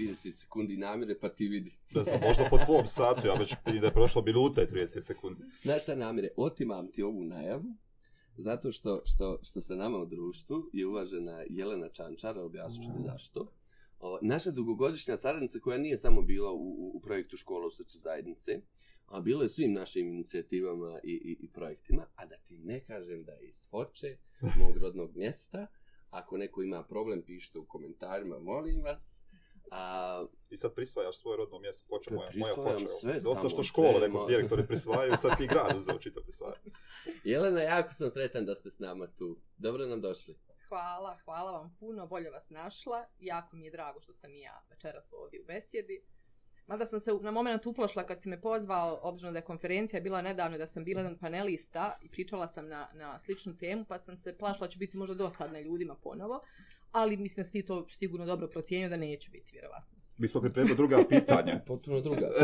30 sekundi namire, pa ti vidi. Ne znam, možda po tvom satu, ja već da je prošlo minuta i 30 sekundi. Znaš šta namire, otimam ti ovu najavu, zato što, što, što se nama u društvu je uvažena Jelena Čančara, objasnit ću ti zašto. O, naša dugogodišnja saradnica koja nije samo bila u, u projektu Škola u srcu zajednice, a bilo je svim našim inicijativama i, i, i projektima, a da ti ne kažem da je iz Foče, mog rodnog mjesta, ako neko ima problem, pišite u komentarima, molim vas. A, I sad prisvajaš svoje rodno mjesto, počeo moja, moja Prisvajam foča. sve Dosta što škola, sve nekog ima. direktori prisvajaju, sad ti grad uzeo čito prisvaja. Jelena, jako sam sretan da ste s nama tu. Dobro nam došli. Hvala, hvala vam puno, bolje vas našla. Jako mi je drago što sam i ja večeras ovdje u besjedi. Mada sam se na moment uplašla kad si me pozvao, obzirom da je konferencija bila nedavno, da sam bila jedan panelista i pričala sam na, na sličnu temu, pa sam se plašila da ću biti možda dosadna ljudima ponovo. Ali mislim da si ti to sigurno dobro procijenio da neću biti, vjerovatno. Mi smo pripremili druga pitanja. Potpuno druga.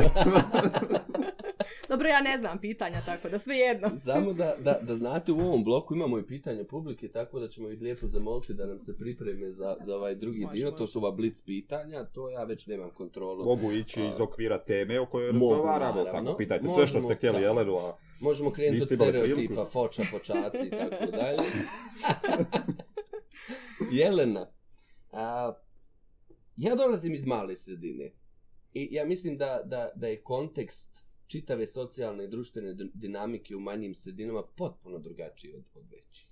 Dobro, ja ne znam pitanja, tako da sve jedno. Samo da, da, da znate, u ovom bloku imamo i pitanje publike, tako da ćemo ih lijepo zamoliti da nam se pripreme za, za ovaj drugi Može, dio. može. To su ova blitz pitanja, to ja već nemam kontrolu. Mogu ići iz okvira teme o kojoj Mogu, razgovaramo, tako pitajte sve što Možemo, ste htjeli da. Jelenu, a Možemo krenuti od stereotipa, priliku? foča, počaci i tako dalje. Jelena, a, ja dolazim iz male sredine i ja mislim da, da, da je kontekst čitave socijalne i društvene dinamike u manjim sredinama potpuno drugačiji od, od većih.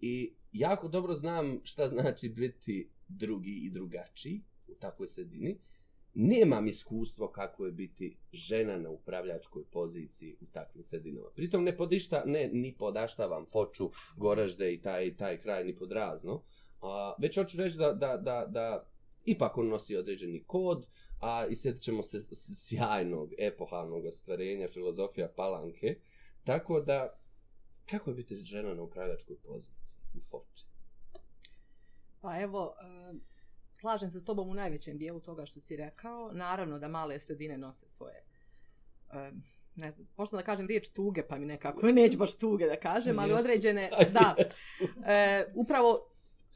I jako dobro znam šta znači biti drugi i drugačiji u takvoj sredini. Nemam iskustvo kako je biti žena na upravljačkoj poziciji u takvim sredinama. Pritom ne podišta, ne, ni podaštavam Foču, Goražde i taj, taj kraj ni podrazno. A, već hoću reći da, da, da, da ipak on nosi određeni kod, a i sjetit ćemo se sjajnog, epohalnog ostvarenja filozofija Palanke. Tako da, kako je biti žena na upravljačkoj poziciji u Foči? Pa evo, e, slažem se s tobom u najvećem dijelu toga što si rekao. Naravno da male sredine nose svoje e, ne znam, možda da kažem riječ tuge, pa mi nekako neću baš tuge da kažem, ali određene, A, da, e, upravo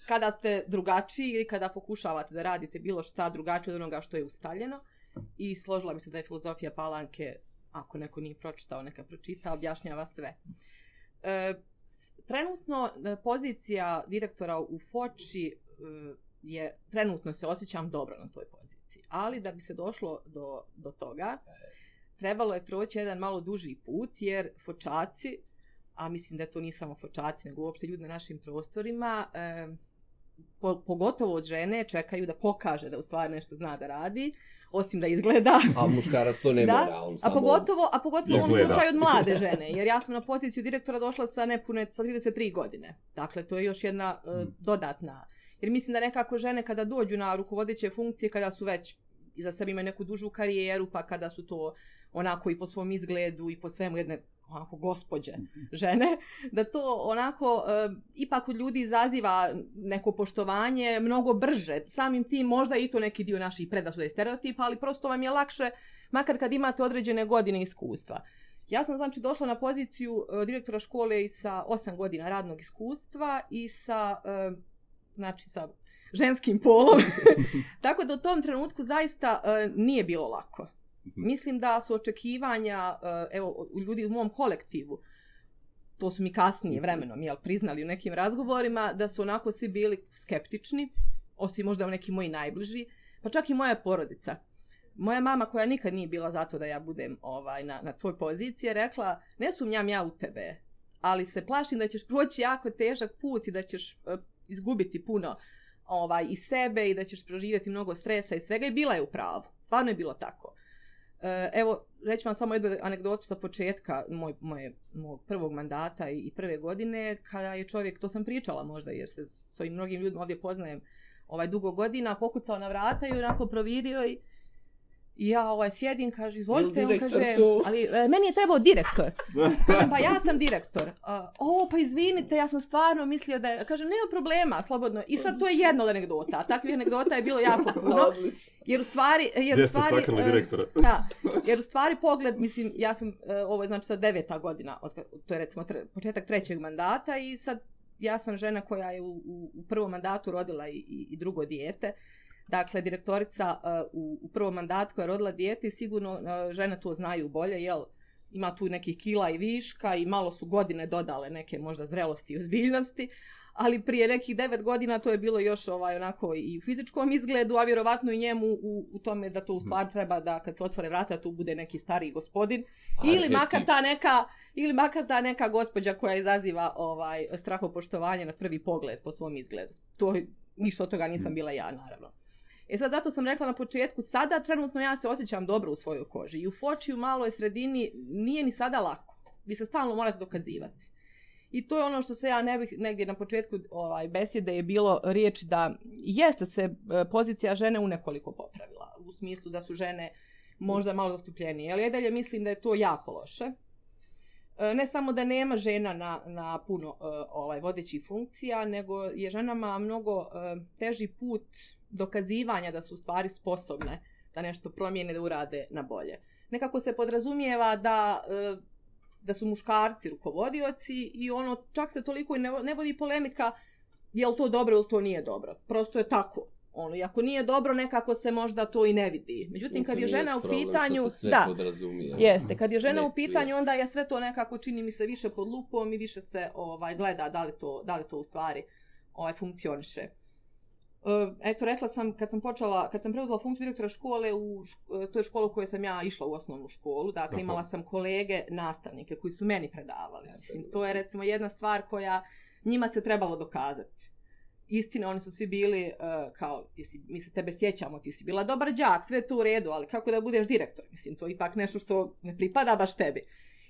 kada ste drugačiji ili kada pokušavate da radite bilo šta drugačije od onoga što je ustaljeno i složila mi se da je filozofija Palanke, ako neko nije pročitao, neka pročita, objašnjava sve. E, trenutno e, pozicija direktora u Foči e, je, trenutno se osjećam dobro na toj poziciji, ali da bi se došlo do, do toga, trebalo je proći jedan malo duži put, jer Fočaci, a mislim da to nije samo Fočaci, nego uopšte ljudi na našim prostorima, e, po, pogotovo od žene, čekaju da pokaže da u stvari nešto zna da radi, osim da izgleda. A muškarac to ne Da, mora, on A samo... pogotovo, a pogotovo u ovom slučaju od mlade žene, jer ja sam na poziciju direktora došla sa nepune, sa 33 godine. Dakle, to je još jedna uh, dodatna. Jer mislim da nekako žene kada dođu na rukovodeće funkcije, kada su već iza sebe imaju neku dužu karijeru, pa kada su to onako i po svom izgledu i po svemu jedne onako gospođe žene, da to onako e, ipak kod ljudi izaziva neko poštovanje mnogo brže. Samim tim možda i to neki dio naših predasuda i stereotipa, ali prosto vam je lakše, makar kad imate određene godine iskustva. Ja sam znači došla na poziciju e, direktora škole i sa 8 godina radnog iskustva i sa e, znači sa ženskim polom. Tako da u tom trenutku zaista e, nije bilo lako. Mislim da su očekivanja, e, evo, u ljudi u mom kolektivu, to su mi kasnije vremenom jel, priznali u nekim razgovorima, da su onako svi bili skeptični, osim možda neki moji najbliži, pa čak i moja porodica. Moja mama koja nikad nije bila zato da ja budem ovaj na, na toj poziciji je rekla ne sumnjam ja u tebe, ali se plašim da ćeš proći jako težak put i da ćeš e, izgubiti puno ovaj i sebe i da ćeš proživjeti mnogo stresa i svega i bila je u pravu. Stvarno je bilo tako. E, evo, reći vam samo jednu anegdotu sa početka moj, moje, mog prvog mandata i, i prve godine, kada je čovjek, to sam pričala možda jer se s ovim mnogim ljudima ovdje poznajem ovaj dugo godina, pokucao na vrata i onako provirio i I ja ovaj sjedim, kaže, izvolite, on kaže, tu? ali e, meni je trebao direktor. Kažem, pa ja sam direktor. A, o, pa izvinite, ja sam stvarno mislio da je, kažem, nema problema, slobodno. I sad to je jedna od anegdota, takvih anegdota je bilo jako puno. Jer u stvari, jer Gdje u ste stvari, sakrili e, direktora? Da, jer u stvari pogled, mislim, ja sam, e, ovo je znači sad deveta godina, od, to je recimo tre, početak trećeg mandata i sad ja sam žena koja je u, u, u prvom mandatu rodila i, i, i drugo dijete. Dakle, direktorica uh, u, u prvom mandatu koja je rodila dijete i sigurno uh, žene to znaju bolje, jel? Ima tu nekih kila i viška i malo su godine dodale neke možda zrelosti i ozbiljnosti, ali prije nekih devet godina to je bilo još ovaj onako i u fizičkom izgledu, a vjerovatno i njemu u, u tome da to u stvari treba da kad se otvore vrata tu bude neki stariji gospodin ili Arhetip. makar ta neka ili makar ta neka gospođa koja izaziva ovaj strahopoštovanje na prvi pogled po svom izgledu. To ništa od toga nisam bila ja naravno. E sad zato sam rekla na početku, sada trenutno ja se osjećam dobro u svojoj koži i u foči u maloj sredini nije ni sada lako. Vi se stalno morate dokazivati. I to je ono što se ja ne bih negdje na početku ovaj besjede je bilo riječ da jeste se e, pozicija žene u nekoliko popravila. U smislu da su žene možda malo zastupljenije. Ali ja dalje mislim da je to jako loše. E, ne samo da nema žena na, na puno e, ovaj vodećih funkcija, nego je ženama mnogo e, teži put dokazivanja da su stvari sposobne da nešto promijene, da urade na bolje. Nekako se podrazumijeva da da su muškarci rukovodioci i ono čak se toliko i ne, ne vodi polemika je li to dobro ili to nije dobro. Prosto je tako. Ono, i ako nije dobro, nekako se možda to i ne vidi. Međutim, kad je žena u pitanju... Da, jeste. Kad je žena u pitanju, onda je sve to nekako, čini mi se, više pod lupom i više se ovaj gleda da li to, da li to u stvari ovaj, funkcioniše. E, Eto, rekla sam, kad sam počela, kad sam preuzela funkciju direktora škole, u, šk- e, to je škola u kojoj sam ja išla u osnovnu školu, dakle Aha. imala sam kolege, nastavnike koji su meni predavali. Mislim, to je recimo jedna stvar koja njima se trebalo dokazati. Istina, oni su svi bili uh, kao, ti si, mi se tebe sjećamo, ti si bila dobar đak, sve to u redu, ali kako da budeš direktor? Mislim, to je ipak nešto što ne pripada baš tebi.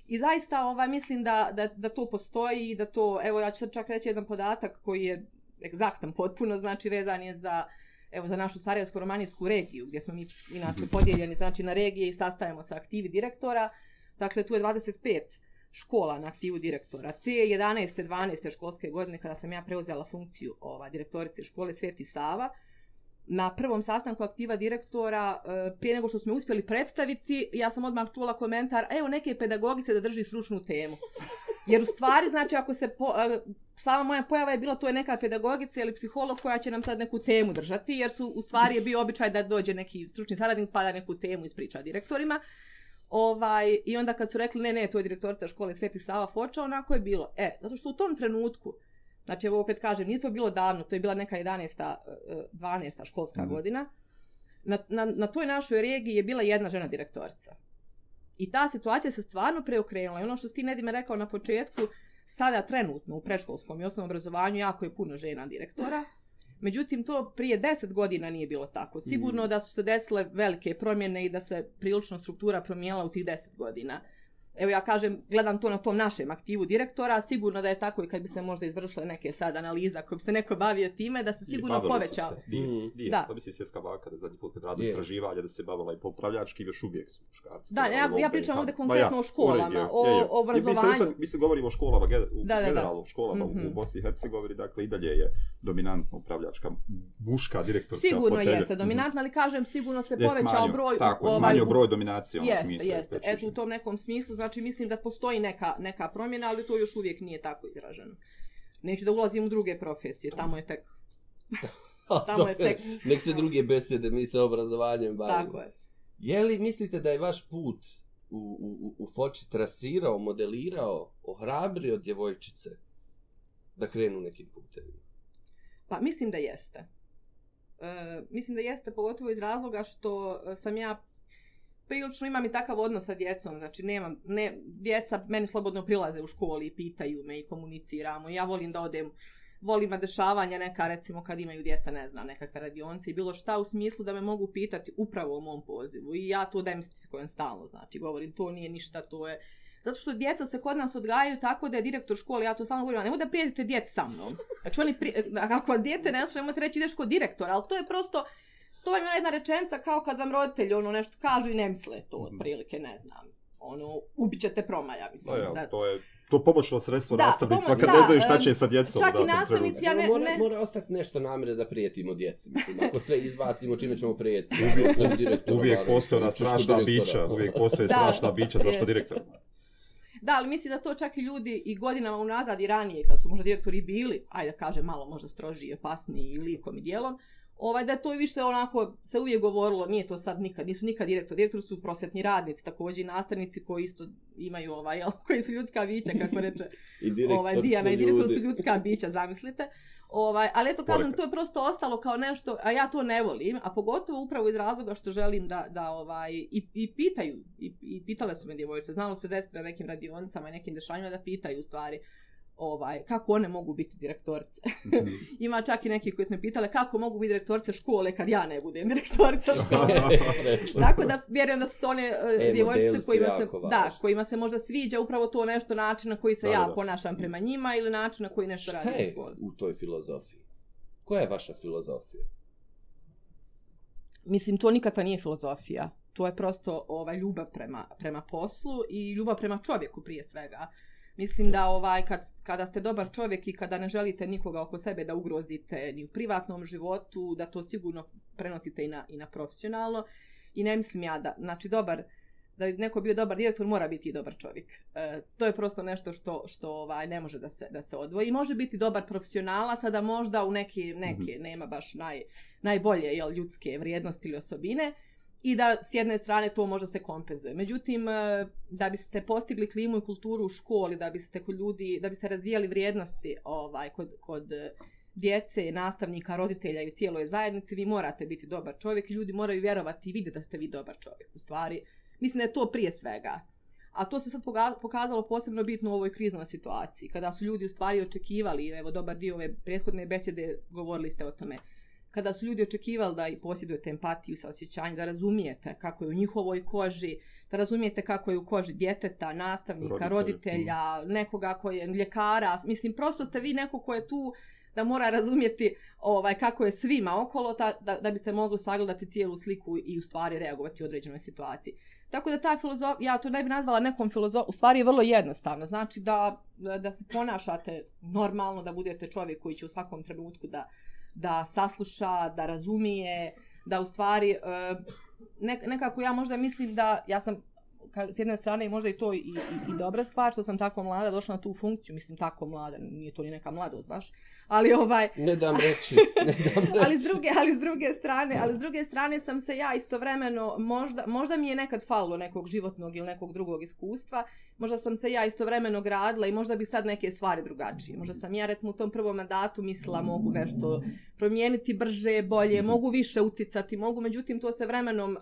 I zaista ovaj, mislim da, da, da to postoji i da to, evo ja ću sad čak reći jedan podatak koji je egzaktan potpuno, znači vezan je za evo za našu Sarajevsko-romanijsku regiju, gdje smo mi inače podijeljeni znači na regije i sastajemo sa aktivi direktora. Dakle, tu je 25 škola na aktivu direktora. Te 11. 12. školske godine kada sam ja preuzela funkciju ova, direktorice škole Sveti Sava, na prvom sastanku aktiva direktora, e, prije nego što smo uspjeli predstaviti, ja sam odmah čula komentar, evo neke pedagogice da drži stručnu temu. Jer u stvari, znači, ako se, po, e, sama moja pojava je bila, to je neka pedagogica ili psiholog koja će nam sad neku temu držati, jer su u stvari je bio običaj da dođe neki stručni saradnik pa da neku temu ispriča direktorima. Ovaj, I onda kad su rekli, ne, ne, to je direktorica škole Sveti Sava Foča, onako je bilo. E, zato što u tom trenutku, znači evo opet kažem, nije to bilo davno, to je bila neka 11. eh, 12. školska Mhm. godina, na, na, na toj našoj regiji je bila jedna žena direktorica. I ta situacija se stvarno preokrenula. I ono što si ti Nedime rekao na početku, sada trenutno u predškolskom i osnovnom obrazovanju jako je puno žena direktora. Međutim, to prije 10 godina nije bilo tako. Sigurno da su se desile velike promjene i da se prilično struktura promijenila u tih 10 godina. Evo ja kažem, gledam to na tom našem aktivu direktora, sigurno da je tako i kad bi se možda izvršile neke sad analiza ako bi se neko bavio time, da se sigurno povećao. se. Dio, Mm. Da. Da. bi se i svjetska banka da zadnji put kad radi Je. istraživanja da se bavila i popravljački, još uvijek su muškarci. Da, ja- rade ja pričam ovdje konkretno Ma o školama, je, o je, je. obrazovanju. Mi, se govorimo o školama, u Da, da, da. školama Mhm. u Bosni i Hercegovini, dakle i dalje je dominantno upravljačka muška direktorska Sigurno fotelja. jeste Mhm. dominantna, ali kažem sigurno se povećao broj Tako, ovaj, smanjio broj dominacije. ono, u Jeste, smislu, jeste. je Eto u tom nekom smislu, znači mislim da postoji neka, neka promjena, ali to još uvijek nije tako izraženo. Neću da ulazim u druge profesije, tamo je tek, Tamo je tek- Nek se druge besede, mi se obrazovanjem bavimo. tako je. Je li mislite da je vaš put u, u, u Foči trasirao, modelirao, ohrabrio djevojčice da krenu nekim putevima? Pa mislim da jeste. E, mislim da jeste pogotovo iz razloga što e, sam ja prilično imam i takav odnos sa djecom, znači nemam, ne, djeca meni slobodno prilaze u školi i pitaju me i komuniciramo. Ja volim da odem, volim na dešavanja neka, recimo kad imaju djeca, ne znam, nekakve radionce i bilo šta u smislu da me mogu pitati upravo o mom pozivu. I ja to demistifikujem stalno, znači govorim to nije ništa, to je... Zato što djeca se kod nas odgajaju tako da je direktor škole, ja to stalno govorim, nemoj da prijedite djeci sa mnom. Znači oni, pri, ako vas djete ne sluša, nemojte reći ideš kod direktora, ali to je prosto, to vam je jedna rečenca kao kad vam roditelji ono nešto kažu i ne misle to, otprilike, ne znam. Ono, ubit ćete promaja, mislim. Pa ja, to je to pomoćno sredstvo Da, nastavnicima pomo- kad da, ne znaju šta će sa djecom. čak i nastavnici, ja ne- mora, ne- mora ostati nešto namire da prijetimo djeci. Mislim, ako sve izbacimo, čime ćemo prijeti? Uvijek, uvijek postoje ona strašna bića, uvijek postoje Da, strašna bića, zašto direktor? Da, ali mislim da to čak i ljudi i godinama unazad i ranije, kad su možda direktori bili, ajde da kažem malo možda strožiji, opasniji i likom i dijelom, ovaj, da to je više onako, se uvijek govorilo, nije to sad nikad, nisu nikad direktor, direktor su prosvetni radnici, također i nastavnici koji isto imaju, ovaj, jel, koji su ljudska bića, kako reče I direktor ovaj, Dijana, su i direktor su ljudska bića, zamislite. Ovaj, ali eto kažem, to je prosto ostalo kao nešto, a ja to ne volim, a pogotovo upravo iz razloga što želim da, da ovaj, i, i pitaju, i, i pitale su me djevojčice, znalo se desiti na nekim radionicama i nekim dešavanjima da pitaju u stvari, ovaj, kako one mogu biti direktorice. Mhm. Ima čak i neki koji su me pitale kako mogu biti direktorice škole kad ja ne budem direktorica škole. Tako da vjerujem da su to one uh, E, djevojčice kojima se, da, kojima se možda sviđa upravo to nešto način na koji se Da, ja da, ponašam prema njima ili način na koji nešto Šta radim u je školi. u toj filozofiji? Koja je vaša filozofija? Mislim, to nikakva nije filozofija. To je prosto ovaj, ljubav prema, prema poslu i ljubav prema čovjeku prije svega. Mislim da ovaj kad, kada ste dobar čovjek i kada ne želite nikoga oko sebe da ugrozite ni u privatnom životu, da to sigurno prenosite i na, i na profesionalno. I ne mislim ja da, znači dobar, da bi neko bio dobar direktor mora biti i dobar čovjek. E, to je prosto nešto što što ovaj ne može da se da se odvoji. Može biti dobar profesionalac, a da možda u neke neke nema baš naj najbolje jel ljudske vrijednosti ili osobine i da s jedne strane to možda se kompenzuje. Međutim, e, da biste postigli klimu i kulturu u školi, da biste kod ljudi, da biste razvijali vrijednosti ovaj kod kod e, djece, nastavnika, roditelja i cijeloj zajednici, vi morate biti dobar čovjek i ljudi moraju vjerovati i vidjeti da ste vi dobar čovjek. U stvari, mislim da je to prije svega. A to se sad pokazalo posebno bitno u ovoj kriznoj situaciji, kada su ljudi u stvari očekivali, evo dobar dio ove prethodne besjede govorili ste o tome, kada su ljudi očekivali da i posjedujete empatiju sa osjećanjem, da razumijete kako je u njihovoj koži, da razumijete kako je u koži djeteta, nastavnika, Roditelja. roditelja, nekoga koji je ljekara, mislim prosto ste vi neko ko je tu da mora razumjeti ovaj kako je svima okolo ta, da, da biste mogli sagledati cijelu sliku i u stvari reagovati u određenoj situaciji. Tako da ta filozof, ja to ne bi nazvala nekom filozof, u stvari je vrlo jednostavno. Znači da, da se ponašate normalno, da budete čovjek koji će u svakom trenutku da, da sasluša, da razumije, da u stvari e, nekako ja možda mislim da ja sam ka- s jedne strane možda i to i, i, i dobra stvar što sam tako mlada došla na tu funkciju, mislim tako mlada, nije to ni neka mladost baš, ali ovaj, Ne dam reći, ne dam reći. ali s druge, ali s druge strane, ali s druge strane sam se ja istovremeno možda možda mi je nekad falilo nekog životnog ili nekog drugog iskustva. Možda sam se ja istovremeno gradila i možda bi sad neke stvari drugačije. Možda sam ja recimo u tom prvom mandatu mislila mogu nešto promijeniti brže, bolje, mogu više uticati, mogu međutim to se vremenom uh,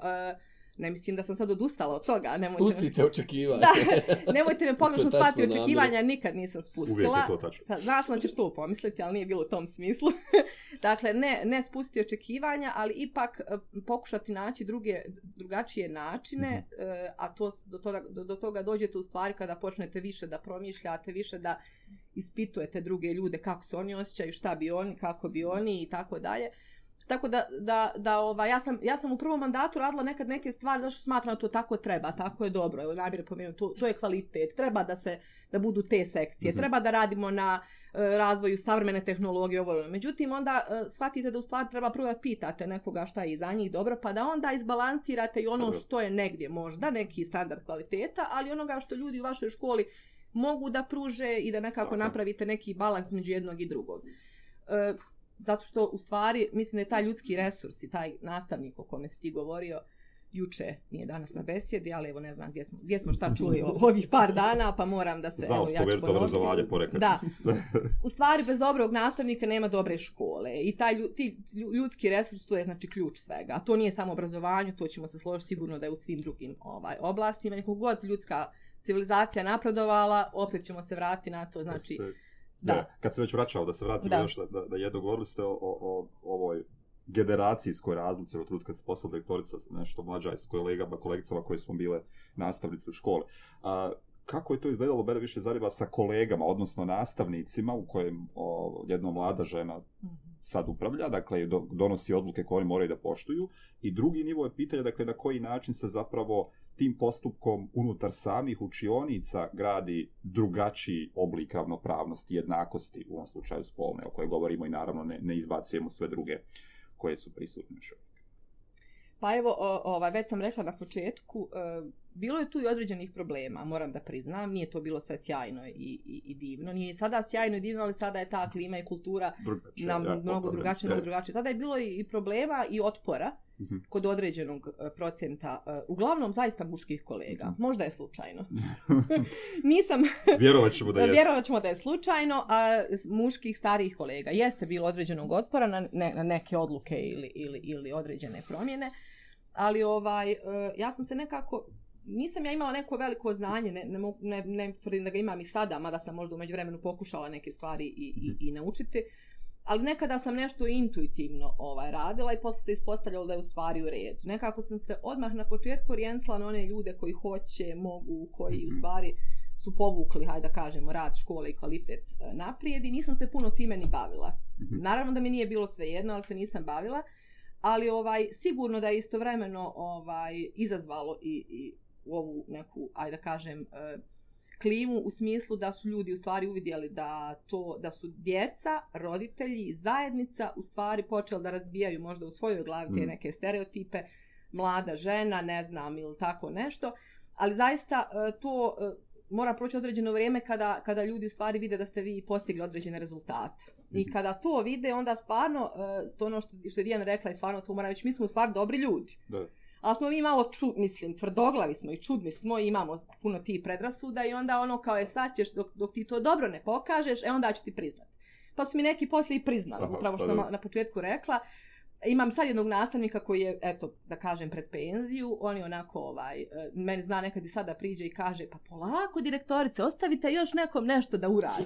ne mislim da sam sad odustala od toga, nemojte me, Pustite očekivanje. da, nemojte me pogrešno namjerno. očekivanja nikad nisam spustila. Uvijek je to tačno. Da ćeš to pomisliti, ali nije bilo u tom smislu. dakle, ne, ne spustiti očekivanja, ali ipak e, pokušati naći druge, drugačije načine, Mhm. e, a to, do, toga, do, do toga dođete u stvari kada počnete više da promišljate, više da ispitujete druge ljude kako se oni osjećaju, šta bi oni, kako bi oni i tako dalje. Tako da, da, da ova, ja, sam, ja sam u prvom mandatu radila nekad neke stvari zašto smatram da to tako treba, tako je dobro. Evo namjerno pomenuti, to, to je kvalitet. Treba da se da budu te sekcije. Mhm. Treba da radimo na e, razvoju savremene tehnologije ovo. ono. Međutim onda e, shvatite da u stvari treba prvo da pitate nekoga šta je iza njih dobro, pa da onda izbalansirate i ono Dobro. što je negdje možda neki standard kvaliteta, ali onoga što ljudi u vašoj školi mogu da pruže i da nekako Tako. napravite neki balans među jednog i drugog. E, zato što u stvari mislim da je taj ljudski resurs i taj nastavnik o kome si ti govorio juče, nije danas na besjedi, ali evo ne znam gdje smo, gdje smo šta čuli o ovih par dana, pa moram da se, Znao evo ja ću poveriti ponoviti. obrazovanje porekad. Da, u stvari bez dobrog nastavnika nema dobre škole i taj ti lju- ljudski resurs to je znači ključ svega. A to nije samo obrazovanju, to ćemo se složiti sigurno da je u svim drugim ovaj oblastima. Nekog god ljudska civilizacija napredovala, opet ćemo se vratiti na to, znači Da da. da. Kad se već vraćao, da se vratimo Da. još da, da, jedno govorili ste o, o, o ovoj generacijskoj razlici od trenutka kad se postala direktorica nešto mlađa s kolegama, kolegicama koje smo bile nastavnice u školi. A, kako je to izgledalo, mene više zanima sa kolegama, odnosno nastavnicima u kojem o, jedna mlada žena sad upravlja, dakle do, donosi odluke koje oni moraju da poštuju. I drugi nivo je pitanje, dakle, na koji način se zapravo tim postupkom unutar samih učionica gradi drugačiji oblik ravnopravnosti, jednakosti, u ovom slučaju spolne, o kojoj govorimo i naravno ne, ne izbacujemo sve druge koje su prisutne još uvijek. Pa evo, o, ovaj, već sam rekla na početku, e, bilo je tu i određenih problema, moram da priznam, nije to bilo sve sjajno i, i, i divno, nije sada sjajno i divno, ali sada je ta klima i kultura Drugačije, na ja, mnogo drugačije, E, mnogo drugačije. Tada je bilo i i problema i otpora. Kod određenog e, procenta, e, uglavnom zaista muških kolega. Mhm. Možda je slučajno. Nisam, Vjerovat ćemo da jeste. vjerovat ćemo da je slučajno, a muških starijih kolega. Jeste bilo određenog otpora na, ne, na neke odluke ili, ili, ili određene promjene, ali ovaj, e, ja sam se nekako, nisam ja imala neko veliko znanje, ne, ne, ne, ne tvrdim da ga imam i sada, mada sam možda u međuvremenu pokušala neke stvari i, i, i naučiti, ali nekada sam nešto intuitivno ovaj, radila i posle se ispostavljalo da je u stvari u redu. Nekako sam se odmah na početku orijentsala na one ljude koji hoće, mogu, koji u Mhm. stvari su povukli, hajde da kažemo, rad škole i kvalitet e, naprijed i nisam se puno time ni bavila. Mhm. Naravno da mi nije bilo svejedno, ali se nisam bavila, ali ovaj sigurno da je istovremeno ovaj izazvalo i, i ovu neku, ajde da kažem, e, klimu u smislu da su ljudi u stvari uvidjeli da to da su djeca, roditelji zajednica u stvari počeli da razbijaju možda u svojoj glavi te Mm. neke stereotipe mlada žena, ne znam ili tako nešto, ali zaista e, to e, mora proći određeno vrijeme kada, kada ljudi u stvari vide da ste vi postigli određene rezultate. I Mhm. kada to vide, onda stvarno, e, to ono što, što je Dijana rekla i stvarno to moram reći, mi smo u stvari dobri ljudi. Da. Ali smo mi malo, ču, mislim, tvrdoglavi smo i čudni smo i imamo puno tih predrasuda i onda ono kao je sad ćeš, dok, dok ti to dobro ne pokažeš, e onda ću ti priznat. Pa su mi neki poslije i priznali, Aha, upravo što pa sam na početku rekla. Imam sad jednog nastavnika koji je, eto, da kažem, pred penziju, on je onako, ovaj, e, meni zna nekad i sada priđe i kaže, pa polako direktorice, ostavite još nekom nešto da uradi.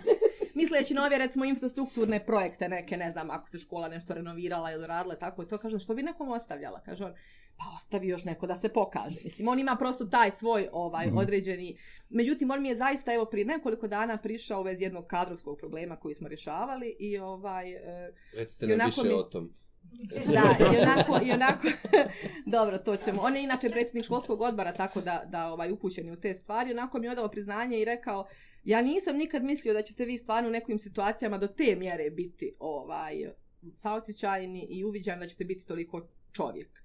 Misleći na ove, recimo, infrastrukturne projekte neke, ne znam, ako se škola nešto renovirala ili radila, tako i to, kaže, što bi nekom ostavljala? Kaže on, pa ostavi još neko da se pokaže. Mislim, on ima prosto taj svoj ovaj Mhm. određeni... Međutim, on mi je zaista, evo, prije nekoliko dana prišao u vezi jednog kadrovskog problema koji smo rješavali i ovaj... e, Recite I nam više mi- o tom. da, i onako, i onako, dobro, to ćemo. On je inače predsjednik školskog odbora, tako da, da ovaj, upućeni u te stvari. Onako mi je odao priznanje i rekao, ja nisam nikad mislio da ćete vi stvarno u nekim situacijama do te mjere biti ovaj, saosjećajni i uviđani da ćete biti toliko čovjek.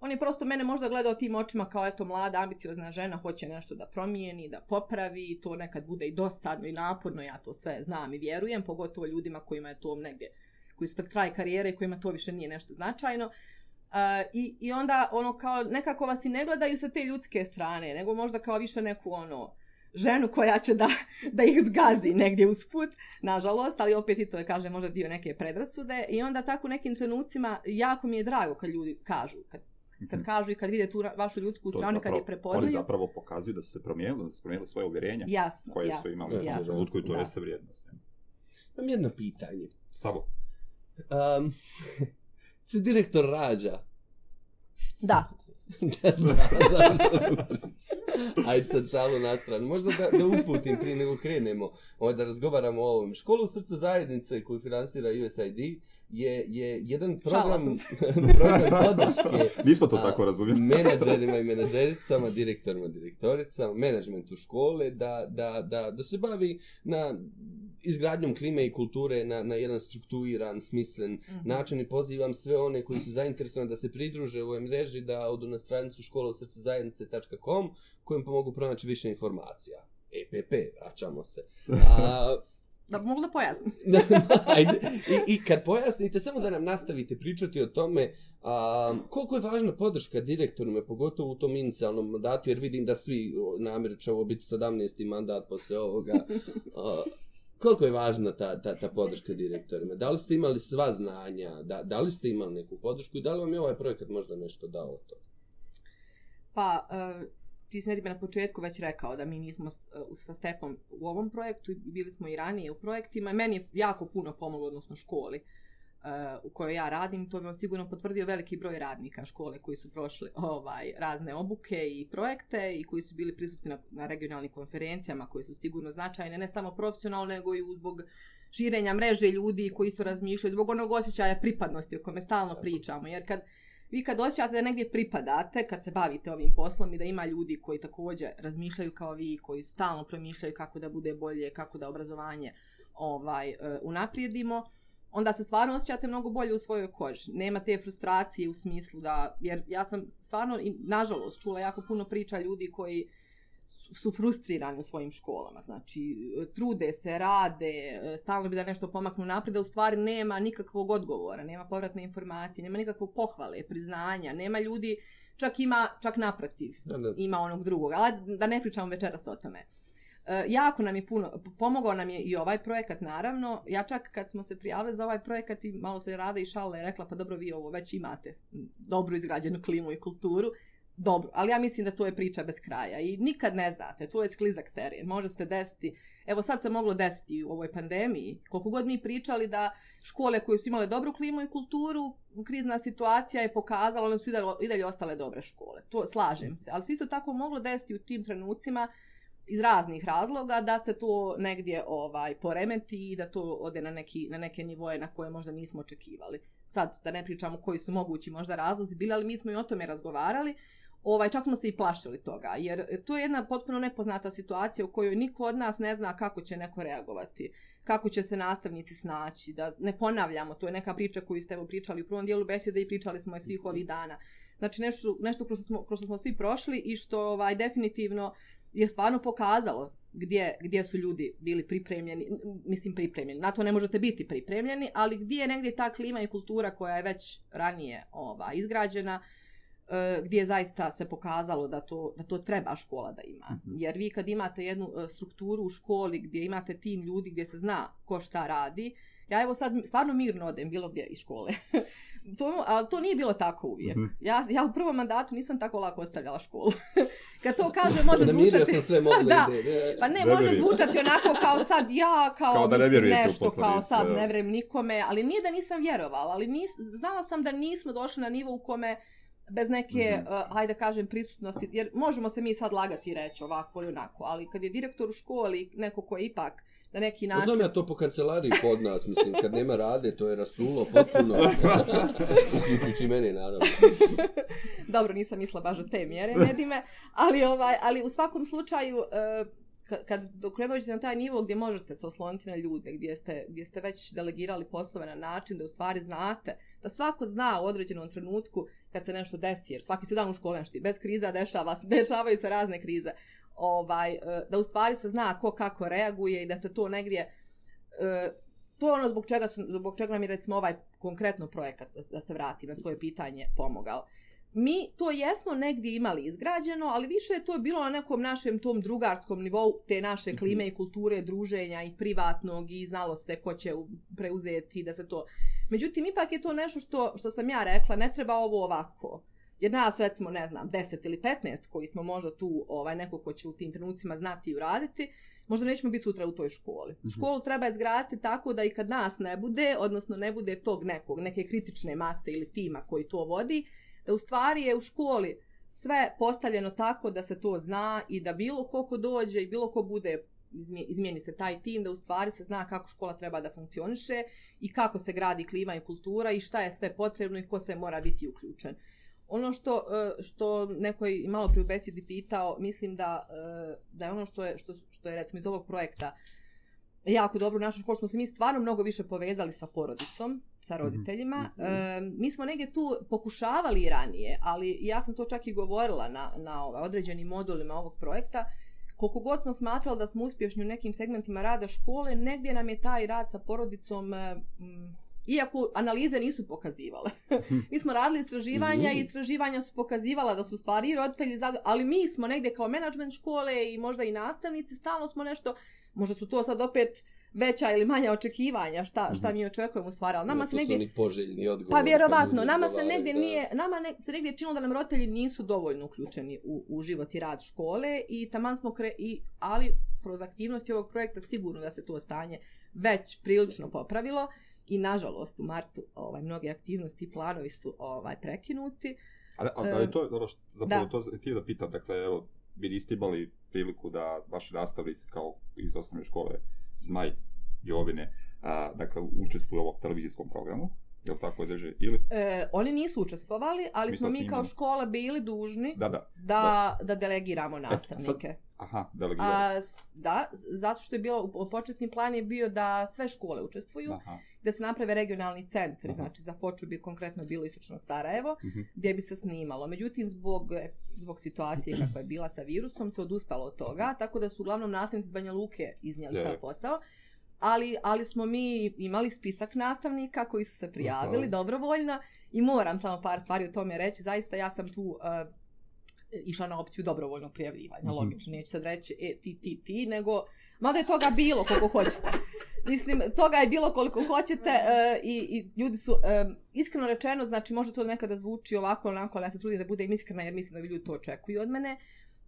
On je prosto mene možda gledao tim očima kao eto mlada, ambiciozna žena, hoće nešto da promijeni, da popravi, to nekad bude i dosadno i naporno, ja to sve znam i vjerujem, pogotovo ljudima kojima je to negdje koji su pred kraj karijere i kojima to više nije nešto značajno. Uh, i, I onda ono kao nekako vas i ne gledaju sa te ljudske strane, nego možda kao više neku ono ženu koja će da, da ih zgazi negdje usput, nažalost, ali opet i to je, kaže, možda dio neke predrasude. I onda tako u nekim trenucima jako mi je drago kad ljudi kažu, kad, kad kažu i kad vide tu vašu ljudsku To stranu, kad zapravo- je Oni prepoznaju. zapravo pokazuju da su se promijenili, da su promijenili svoje uvjerenja Jasno, koje jasno, su imali u jasno, trenutku i to da. jeste vrijednost. Imam jedno pitanje. Savo. Um, se direktor rađa. Da, da, da, Ajde sad šalu na stranu. Možda da, da uputim prije nego krenemo ovaj, da razgovaramo o ovom. Školu u srcu zajednice koju finansira USAID je, je jedan Šalila program, podrške Nismo to A, tako razumjeli. menadžerima i menadžericama, direktorima, direktoricama, menadžmentu škole, da, da, da, da se bavi na izgradnjom klime i kulture na, na jedan strukturiran, smislen Mhm. način i pozivam sve one koji su zainteresovani da se pridruže ovoj mreži, da odu na stranicu škola u srcu zajednice.com kojim pomogu pronaći više informacija. EPP, vraćamo se. A, da mogu da pojasnim. Ajde. I, I kad pojasnite, samo da nam nastavite pričati o tome a, koliko je važna podrška direktorima, pogotovo u tom inicijalnom mandatu, jer vidim da svi namjer će ovo biti 17. mandat posle ovoga. A, koliko je važna ta, ta, ta podrška direktorima? Da li ste imali sva znanja? Da, da li ste imali neku podršku i da li vam je ovaj projekat možda nešto dao od toga? Pa, uh, ti si Nedime na početku već rekao da mi nismo s, uh, sa Stepom u ovom projektu, bili smo i ranije u projektima. Meni je jako puno pomoglo, odnosno školi uh, u kojoj ja radim. To bi vam sigurno potvrdio veliki broj radnika škole koji su prošli ovaj razne obuke i projekte i koji su bili prisutni na, na regionalnim konferencijama koje su sigurno značajne, ne samo profesionalno, nego i zbog širenja mreže ljudi koji isto razmišljaju, zbog onog osjećaja pripadnosti o kome stalno pričamo. Jer kad vi kad osjećate da negdje pripadate, kad se bavite ovim poslom i da ima ljudi koji također razmišljaju kao vi, koji stalno promišljaju kako da bude bolje, kako da obrazovanje ovaj e, unaprijedimo, onda se stvarno osjećate mnogo bolje u svojoj koži. Nema te frustracije u smislu da, jer ja sam stvarno, i, nažalost, čula jako puno priča ljudi koji su- frustrirani u svojim školama. Znači, trude se, rade, stalno bi da nešto pomaknu naprijed, da u stvari nema nikakvog odgovora, nema povratne informacije, nema nikakvog pohvale, priznanja, nema ljudi, čak ima, čak naprotiv, Da, da. ima onog drugog. Ali da ne pričamo večeras o tome. E, jako nam je puno, pomogao nam je i ovaj projekat naravno. Ja čak kad smo se prijavili za ovaj projekat i malo se rade i šale je rekla pa dobro vi ovo već imate m, dobru izgrađenu klimu i kulturu. Dobro, ali ja mislim da to je priča bez kraja i nikad ne znate, to je sklizak teren, može se desiti. Evo sad se moglo desiti u ovoj pandemiji, koliko god mi pričali da škole koje su imale dobru klimu i kulturu, krizna situacija je pokazala, one su i dalje, i dalje ostale dobre škole. To slažem se, ali se isto tako moglo desiti u tim trenucima iz raznih razloga da se to negdje ovaj poremeti i da to ode na neki na neke nivoje na koje možda nismo očekivali. Sad da ne pričamo koji su mogući možda razlozi bili, ali mi smo i o tome razgovarali. Ovaj čak smo se i plašili toga jer to je jedna potpuno nepoznata situacija u kojoj niko od nas ne zna kako će neko reagovati kako će se nastavnici snaći, da ne ponavljamo, to je neka priča koju ste evo pričali u prvom dijelu besede i pričali smo je svih ovih dana. Znači nešto, nešto kroz što smo, kroz što smo svi prošli i što ovaj, definitivno je stvarno pokazalo gdje, gdje su ljudi bili pripremljeni, mislim pripremljeni, na to ne možete biti pripremljeni, ali gdje je negdje ta klima i kultura koja je već ranije ovaj, izgrađena, gdje zaista se pokazalo da to, da to treba škola da ima. Mhm. Jer vi kad imate jednu e, strukturu u školi gdje imate tim ljudi gdje se zna ko šta radi, ja evo sad stvarno mirno odem bilo gdje iz škole. to, ali to nije bilo tako uvijek. Mhm. Ja, ja u prvom mandatu nisam tako lako ostavljala školu. kad to kaže može Zamirio zvučati... sam sve mogle Da. ide. Pa ne, Ne može vjerujem. zvučati onako kao sad ja, kao, Kao da ne mislim, vjerujete u nešto, kao sad ne vjerujem nikome, ali nije da nisam vjerovala, ali nis, znala sam da nismo došli na nivo u kome bez neke, Mhm. uh, hajde da kažem, prisutnosti, jer možemo se mi sad lagati i reći ovako ili onako, ali kad je direktor u školi, neko ko je ipak na neki Pa način... Znam ja to po kancelariji kod nas, mislim, kad nema rade, to je rasulo potpuno. Uključujući mene, naravno. Dobro, nisam mislila baš o te mjere, Nedime, ali, ovaj, ali u svakom slučaju, uh, kad, kad dok ne dođete na taj nivo gdje možete se osloniti na ljude, gdje ste, gdje ste već delegirali poslove na način da u stvari znate, da svako zna u određenom trenutku kad se nešto desi, jer svaki se dan u školi nešto, bez kriza dešava se, dešavaju se razne krize, ovaj, uh, da u stvari se zna ko kako reaguje i da ste to negdje uh, to je ono zbog čega, su, zbog čega nam je recimo ovaj konkretno projekat, da, se vratim na tvoje pitanje, pomogao. Mi to jesmo negdje imali izgrađeno, ali više je to bilo na nekom našem tom drugarskom nivou te naše klime i kulture, druženja i privatnog i znalo se ko će preuzeti da se to... Međutim, ipak je to nešto što, što sam ja rekla, ne treba ovo ovako. Jer nas, recimo, ne znam, 10 ili 15 koji smo možda tu ovaj, neko ko će u tim trenucima znati i uraditi, možda nećemo biti sutra u toj školi. Mhm. Školu treba izgraditi tako da i kad nas ne bude, odnosno ne bude tog nekog, neke kritične mase ili tima koji to vodi, da u stvari je u školi sve postavljeno tako da se to zna i da bilo ko ko dođe i bilo ko bude izmijeni se taj tim, da u stvari se zna kako škola treba da funkcioniše i kako se gradi klima i kultura i šta je sve potrebno i ko sve mora biti uključen. Ono što, e, što neko je malo prije u besedi pitao, mislim da, e, da je ono što je, što, što je recimo iz ovog projekta jako dobro u našoj smo se mi stvarno mnogo više povezali sa porodicom, sa roditeljima. Mhm. E, mi smo negdje tu pokušavali ranije, ali ja sam to čak i govorila na, na ovaj, određenim modulima ovog projekta, koliko god smo smatrali da smo uspješni u nekim segmentima rada škole, negdje nam je taj rad sa porodicom, e, m, iako analize nisu pokazivale. mi smo radili istraživanja i Mhm. istraživanja su pokazivala da su stvari i roditelji ali mi smo negdje kao menadžment škole i možda i nastavnici, stalno smo nešto, možda su to sad opet veća ili manja očekivanja šta, šta mi očekujemo u stvari, ali nama Ja, se negdje... poželjni odgovor. Pa vjerovatno, nama se negdje odgovaraju, nije, nama ne, se negdje činilo da nam roditelji nisu dovoljno uključeni u, u život i rad škole i taman smo kre, i, ali kroz aktivnosti ovog projekta sigurno da se to stanje već prilično popravilo i nažalost u martu ovaj mnoge aktivnosti i planovi su ovaj prekinuti. Ali, ali, ali to je ono što, zapravo Da. to htio da pitam, dakle, evo, vi niste imali priliku da vaši nastavnici kao iz osnovne škole Smaj Jovine, a, dakle, učestvuju u ovom televizijskom programu, je tako je drže, ili? E, oni nisu učestvovali, ali smo mi kao snimanja. škola bili dužni Da, da. da, da delegiramo sad- nastavnike. Aha, delegirali. A, da, zato što je bilo, početni plan je bio da sve škole učestvuju, Aha. Da se naprave regionalni centri, Aha. znači za Foču bi konkretno bilo istočno Sarajevo, Mhm. gdje bi se snimalo. Međutim, zbog, e, zbog situacije kakva je bila sa virusom, se odustalo od toga, tako da su uglavnom nastavnici iz Banja Luke iznijeli Je. sav posao. Ali, ali smo mi imali spisak nastavnika koji su se prijavili Aha. dobrovoljno i moram samo par stvari o tome reći. Zaista ja sam tu uh, išla na opciju dobrovoljnog prijavljivanja, Mhm. logično. Neću sad reći e, ti, ti, ti, nego mada je toga bilo koliko hoćete. Mislim, toga je bilo koliko hoćete e, i, i ljudi su, e, iskreno rečeno, znači može to nekada zvuči ovako, onako, ali ja se trudim da budem iskrena jer mislim da ljudi to očekuju od mene.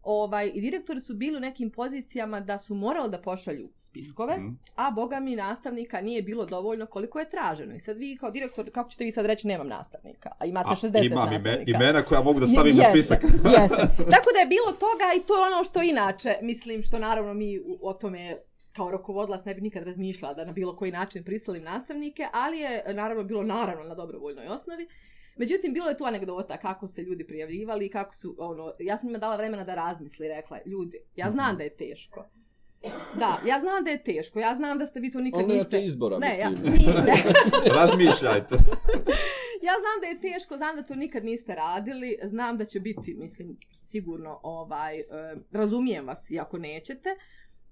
Ovaj, I direktori su bili u nekim pozicijama da su morali da pošalju spiskove, Mhm. a boga mi nastavnika nije bilo dovoljno koliko je traženo. I sad vi kao direktor, kako ćete vi sad reći nemam nastavnika, a imate A, 60 imam nastavnika. imena koja mogu da stavim na Jeste, spisak. Jeste. Tako da je bilo toga i to je ono što inače, mislim, što naravno mi o tome kao rukovodlac ne bi nikad razmišljala da na bilo koji način prisalim nastavnike, ali je naravno bilo naravno na dobrovoljnoj osnovi. Međutim, bilo je tu anegdota kako se ljudi prijavljivali i kako su, ono, ja sam njima dala vremena da razmisli, rekla, ljudi, ja znam da je teško. Da, ja znam da je teško, ja znam da ste vi to nikad niste... nemate izbora, ne, ja, ne. Razmišljajte. Ja znam da je teško, znam da to nikad niste radili, znam da će biti, mislim, sigurno, ovaj, e, razumijem vas i ako nećete,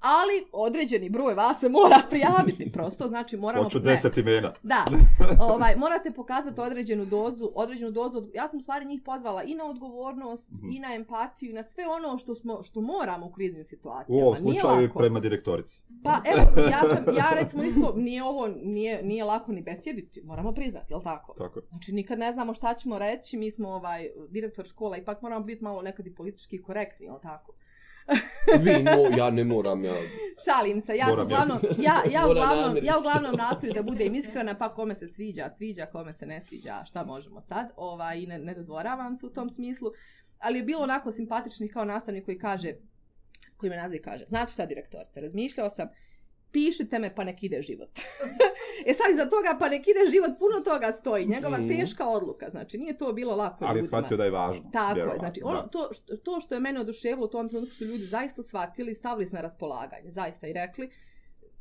ali određeni broj vas se mora prijaviti, prosto, znači moramo... Hoću ne, deset imena. Da, ovaj, morate pokazati određenu dozu, određenu dozu, ja sam u stvari njih pozvala i na odgovornost, Mhm. i na empatiju, i na sve ono što smo, što moramo u kriznim U situacijama. ovom Nije slučaju prema direktorici. Pa evo, ja sam, ja recimo isto, nije ovo, nije, nije lako ni besjediti, moramo priznati, jel tako? Tako. je. Znači nikad ne znamo šta ćemo reći, mi smo ovaj direktor škola, ipak moramo biti malo nekad i politički korektni, jel tako? Vi, mo, ja ne moram, ja. Šalim se, ja Moram uglavnom, ja, ja, Mora uglavnom, ja uglavnom nastojim da budem iskrena, pa kome se sviđa, sviđa, kome se ne sviđa, šta možemo sad, ovaj, i ne, ne dodvoravam se u tom smislu, ali je bilo onako simpatičnih kao nastavnik koji kaže, koji me naziva i kaže, znate šta direktorice, razmišljao sam, pišite me pa nek ide život. e sad iza toga pa nek ide život, puno toga stoji, njegova Mhm. teška odluka, znači nije to bilo lako Ali je shvatio da je važno. Tako je, znači ono, da. to, to što je mene oduševilo u tom trenutku su ljudi zaista shvatili i stavili se na raspolaganje, zaista i rekli,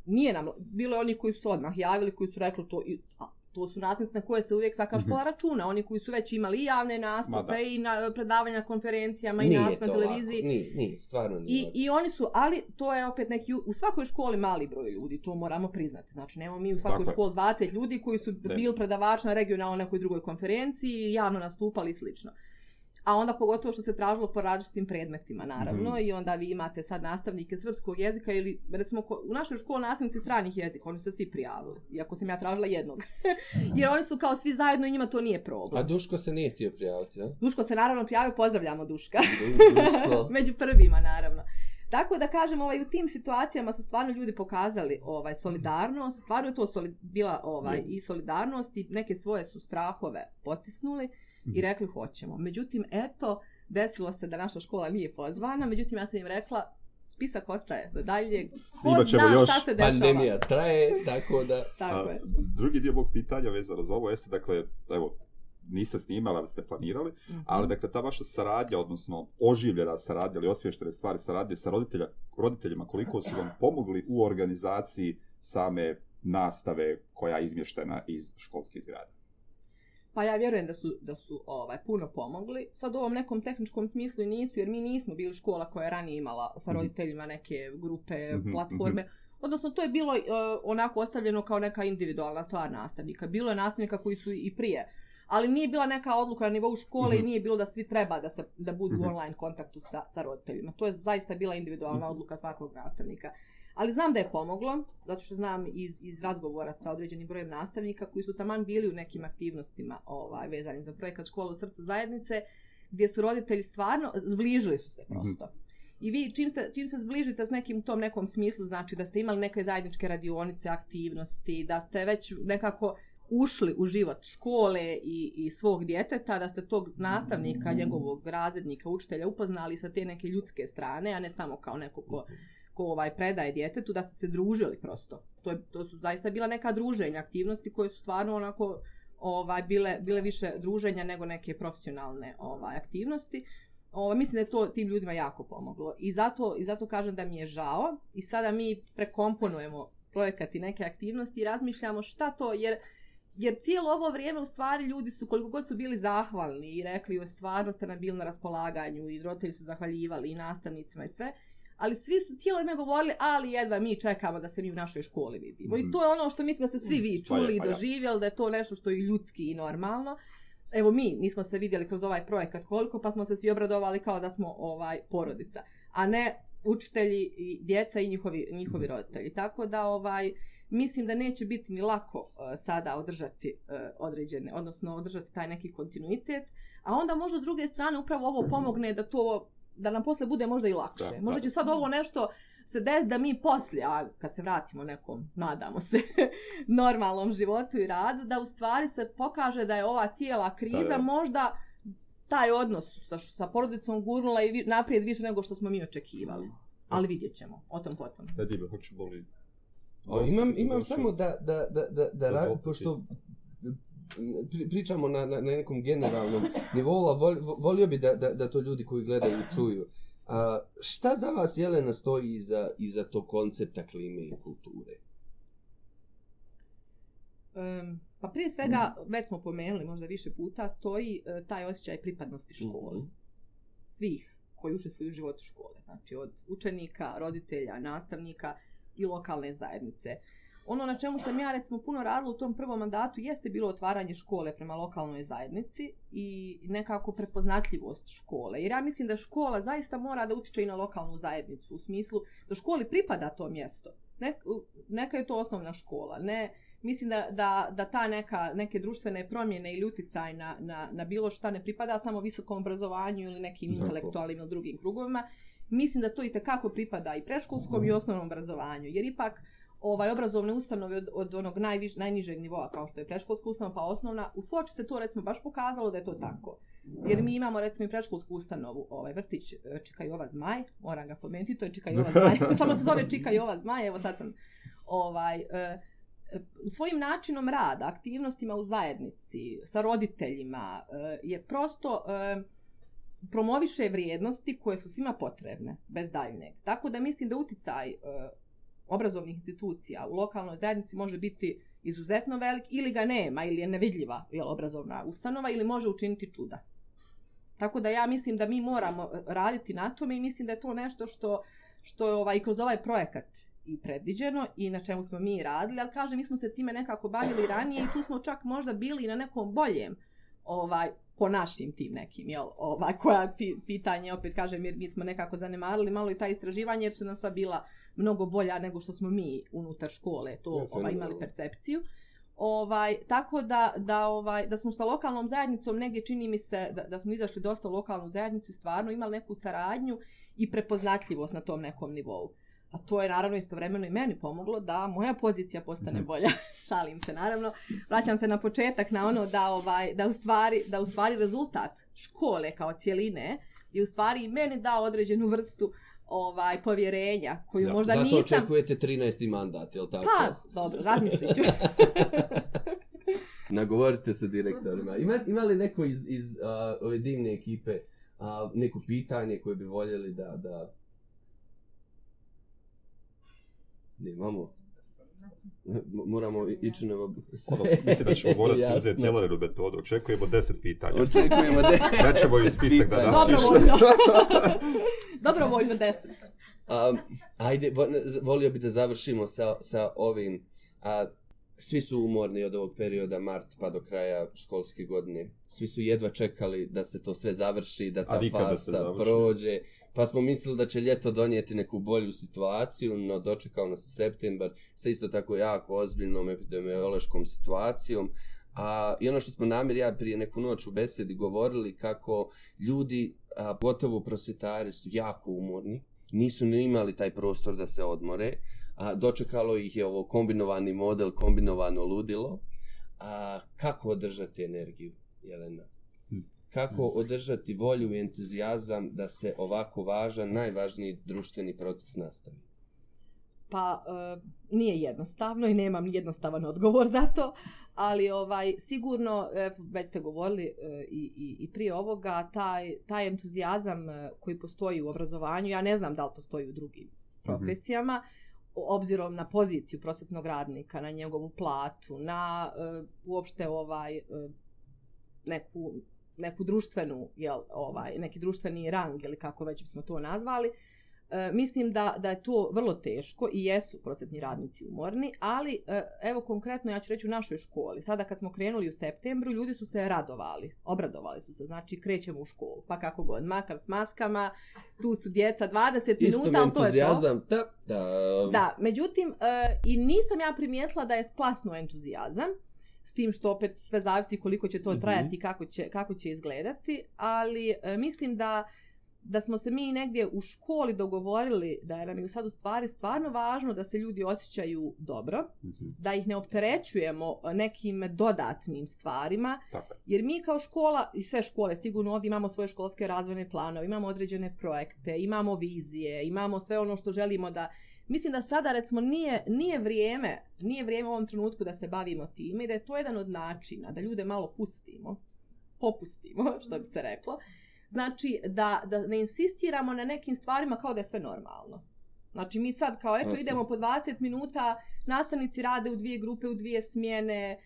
nije nam, bilo je oni koji su odmah javili, koji su rekli to, i, a, to su nastavnici na koje se uvijek svaka škola računa, oni koji su već imali i javne Ma nastupe i na, predavanja na konferencijama i Nije nastupe na televiziji. lako. Nije, nije, stvarno nije I, lako. I oni su, ali to je opet neki, u svakoj školi mali broj ljudi, to moramo priznati. Znači, nemamo mi u svakoj Tako je. školi 20 ljudi koji su Ne. bili predavači na regionalnoj nekoj drugoj konferenciji i javno nastupali i slično. A onda pogotovo što se tražilo po različitim predmetima, naravno, Mhm. i onda vi imate sad nastavnike srpskog jezika ili, recimo, ko- u našoj školi nastavnici stranih jezika, oni su se svi prijavili, iako sam ja tražila jednog. Jer oni su kao svi zajedno i njima to nije A problem. Duško se nije htio prijaviti, ja? Duško se naravno prijavio, pozdravljamo Duška. Du- Duško. Među prvima, naravno. Tako da kažem, ovaj, u tim situacijama su stvarno ljudi pokazali ovaj solidarnost, stvarno je to soli, bila ovaj, i solidarnost i neke svoje su strahove potisnuli i Mhm. rekli hoćemo. Međutim, eto, desilo se da naša škola nije pozvana, međutim ja sam im rekla, spisak ostaje do daljnjeg. Ko Snimat ćemo zna još. šta se dešava. Pandemija traje, tako da... Tako A, je. drugi dio mog pitanja vezano za ovo jeste, dakle, evo, niste snimali, ali ste planirali, Mhm. ali dakle ta vaša saradnja, odnosno oživljena saradnja ili osvještene stvari saradnje sa roditelja, roditeljima, koliko su vam pomogli u organizaciji same nastave koja je izmještena iz školskih zgrada? Pa ja vjerujem da su, da su ovaj, puno pomogli. Sad u ovom nekom tehničkom smislu i nisu, jer mi nismo bili škola koja je ranije imala sa Mhm. roditeljima neke grupe, Mhm, platforme. Odnosno, to je bilo uh, onako ostavljeno kao neka individualna stvar nastavnika. Bilo je nastavnika koji su i prije. Ali nije bila neka odluka na nivou škole i Mhm. nije bilo da svi treba da, se, da budu Mhm. u online kontaktu sa, sa roditeljima. To je zaista bila individualna Mhm. odluka svakog nastavnika. Ali znam da je pomoglo, zato što znam iz, iz razgovora sa određenim brojem nastavnika koji su taman bili u nekim aktivnostima ovaj, vezanim za projekat Škola u srcu zajednice, gdje su roditelji stvarno, zbližili su se prosto. I vi čim, ste, čim se zbližite s nekim tom nekom smislu, znači da ste imali neke zajedničke radionice, aktivnosti, da ste već nekako ušli u život škole i, i svog djeteta, da ste tog nastavnika, njegovog razrednika, učitelja upoznali sa te neke ljudske strane, a ne samo kao neko ko, ko ovaj predaje djetetu, da ste se družili prosto. To, je, to su zaista bila neka druženja, aktivnosti koje su stvarno onako ovaj bile bile više druženja nego neke profesionalne ovaj aktivnosti. Ovaj, mislim da je to tim ljudima jako pomoglo. I zato, I zato kažem da mi je žao. I sada mi prekomponujemo projekat i neke aktivnosti i razmišljamo šta to, jer jer cijelo ovo vrijeme u stvari ljudi su koliko god su bili zahvalni i rekli o stvarno ste nam bili na raspolaganju i roditelji su zahvaljivali i nastavnicima i sve, ali svi su cijelo vrijeme govorili, ali jedva mi čekamo da se mi u našoj školi vidimo. Mm -hmm. I to je ono što mislim da ste svi vi mm, čuli pa je, pa i doživjeli, da je to nešto što je ljudski i normalno. Evo mi, mi smo se vidjeli kroz ovaj projekat koliko, pa smo se svi obradovali kao da smo ovaj porodica, a ne učitelji i djeca i njihovi, njihovi roditelji. Tako da ovaj mislim da neće biti ni lako uh, sada održati uh, određene, odnosno održati taj neki kontinuitet, a onda možda s druge strane upravo ovo pomogne da to da nam posle bude možda i lakše. Da, možda će sad ovo nešto se des da mi poslije, a kad se vratimo nekom, nadamo se, normalnom životu i radu, da u stvari se pokaže da je ova cijela kriza da, da. možda taj odnos sa, sa porodicom gurnula i vi, naprijed više nego što smo mi očekivali. Ali vidjet ćemo, o tom potom. Da, Dibe, hoće boli O, imam, imam samo da, da, da, da, da ra, pošto pričamo na, na, na nekom generalnom nivou, a vol, volio bi da, da, da to ljudi koji gledaju čuju. A, šta za vas, Jelena, stoji iza, iza tog koncepta klime i kulture? Um, pa prije svega, mm. već smo pomenuli možda više puta, stoji uh, taj osjećaj pripadnosti školi. Mm. Svih koji učestvuju u životu škole. Znači od učenika, roditelja, nastavnika, i lokalne zajednice. Ono na čemu sam ja recimo puno radila u tom prvom mandatu jeste bilo otvaranje škole prema lokalnoj zajednici i nekako prepoznatljivost škole. Jer ja mislim da škola zaista mora da utiče i na lokalnu zajednicu u smislu da školi pripada to mjesto. Ne, neka je to osnovna škola. Ne, mislim da, da, da ta neka, neke društvene promjene ili uticaj na, na, na bilo šta ne pripada samo visokom obrazovanju ili nekim Tako. intelektualnim ili drugim krugovima mislim da to i tekako pripada i preškolskom mm. i osnovnom obrazovanju, jer ipak ovaj obrazovne ustanove od, od onog najviš, najnižeg nivoa kao što je preškolska ustanova pa osnovna, u Foči se to recimo baš pokazalo da je to tako. Jer mi imamo recimo i preškolsku ustanovu, ovaj vrtić e, Čika Jova Zmaj, moram ga pomenuti, to je Čika Jova Zmaj, samo se zove Čika Jova Zmaj, evo sad sam ovaj, e, svojim načinom rada, aktivnostima u zajednici, sa roditeljima, e, je prosto promoviše vrijednosti koje su svima potrebne, bez daljnjeg. Tako da mislim da uticaj e, obrazovnih institucija u lokalnoj zajednici može biti izuzetno velik ili ga nema ili je nevidljiva jel, obrazovna ustanova ili može učiniti čuda. Tako da ja mislim da mi moramo e, raditi na tome i mislim da je to nešto što, što je ovaj, kroz ovaj projekat i predviđeno i na čemu smo mi radili, ali kažem, mi smo se time nekako bavili ranije i tu smo čak možda bili na nekom boljem ovaj po našim tim nekim, jel, ovaj, koja pitanje, opet kažem, jer mi smo nekako zanemarili malo i ta istraživanje, jer su nam sva bila mnogo bolja nego što smo mi unutar škole to ja, ovaj, imali percepciju. Ovaj, tako da, da, ovaj, da smo sa lokalnom zajednicom negdje čini mi se da, da smo izašli dosta u lokalnu zajednicu i stvarno imali neku saradnju i prepoznatljivost na tom nekom nivou. A to je naravno istovremeno i meni pomoglo da moja pozicija postane mhm. bolja. Šalim se naravno. Vraćam se na početak na ono da ovaj da u stvari da u stvari rezultat škole kao cjeline je u stvari i meni dao određenu vrstu ovaj povjerenja koju ja, možda zato nisam Zato očekujete 13. mandat, je l' tako? Pa, dobro, razmislit ću. Nagovorite se direktorima. Ima, ima li neko iz, iz uh, ove divne ekipe uh, neko pitanje koje bi voljeli da, da Nemamo. Moramo ići na. Ono, mislim da ćemo morati uzeti Jelerinu metodu. Očekujemo deset pitanja. Očekujemo deset pitanja. Nećemo i spisak da napišu. Dobrovoljno. Dobrovoljno deset. Um, ajde, volio bi da završimo sa, sa ovim. A, svi su umorni od ovog perioda mart pa do kraja školske godine. Svi su jedva čekali da se to sve završi, da ta fasa prođe. Pa smo mislili da će ljeto donijeti neku bolju situaciju, no dočekao nas septembar sa isto tako jako ozbiljnom epidemiološkom situacijom. A, I ono što smo namir ja prije neku noć u besedi govorili kako ljudi, a, gotovo prosvjetari, su jako umorni, nisu ni imali taj prostor da se odmore, a, dočekalo ih je ovo kombinovani model, kombinovano ludilo. A, kako održati energiju, Jelena? Kako održati volju i entuzijazam da se ovako važan, najvažniji društveni proces nastavi? Pa e, nije jednostavno i nemam jednostavan odgovor za to, ali ovaj sigurno e, već ste govorili e, i, i, i prije ovoga taj taj entuzijazam e, koji postoji u obrazovanju, ja ne znam da li postoji u drugim profesijama. Mm -hmm obzirom na poziciju prosvetnog radnika, na njegovu platu, na uh, uopšte ovaj uh, neku neku društvenu, jel, ovaj, neki društveni rang ili kako već bismo to nazvali, e, mislim da, da je to vrlo teško i jesu prosvetni radnici umorni, ali e, evo konkretno ja ću reći u našoj školi. Sada kad smo krenuli u septembru, ljudi su se radovali, obradovali su se, znači krećemo u školu, pa kako god, makar s maskama, tu su djeca 20 minuta, ali to je to. Da, da. da, međutim, e, i nisam ja primijetila da je splasno entuzijazam, s tim što opet sve zavisi koliko će to mhm. trajati i kako će, kako će izgledati, ali e, mislim da da smo se mi negdje u školi dogovorili da je nam je sad u stvari stvarno važno da se ljudi osjećaju dobro, mm -hmm. da ih ne opterećujemo nekim dodatnim stvarima, Tako. jer mi kao škola i sve škole sigurno ovdje imamo svoje školske razvojne planove, imamo određene projekte, imamo vizije, imamo sve ono što želimo da mislim da sada recimo nije, nije vrijeme, nije vrijeme u ovom trenutku da se bavimo time i da je to jedan od načina da ljude malo pustimo, popustimo, što bi se reklo. Znači da, da ne insistiramo na nekim stvarima kao da je sve normalno. Znači mi sad kao eto Osno. idemo po 20 minuta, nastavnici rade u dvije grupe, u dvije smjene,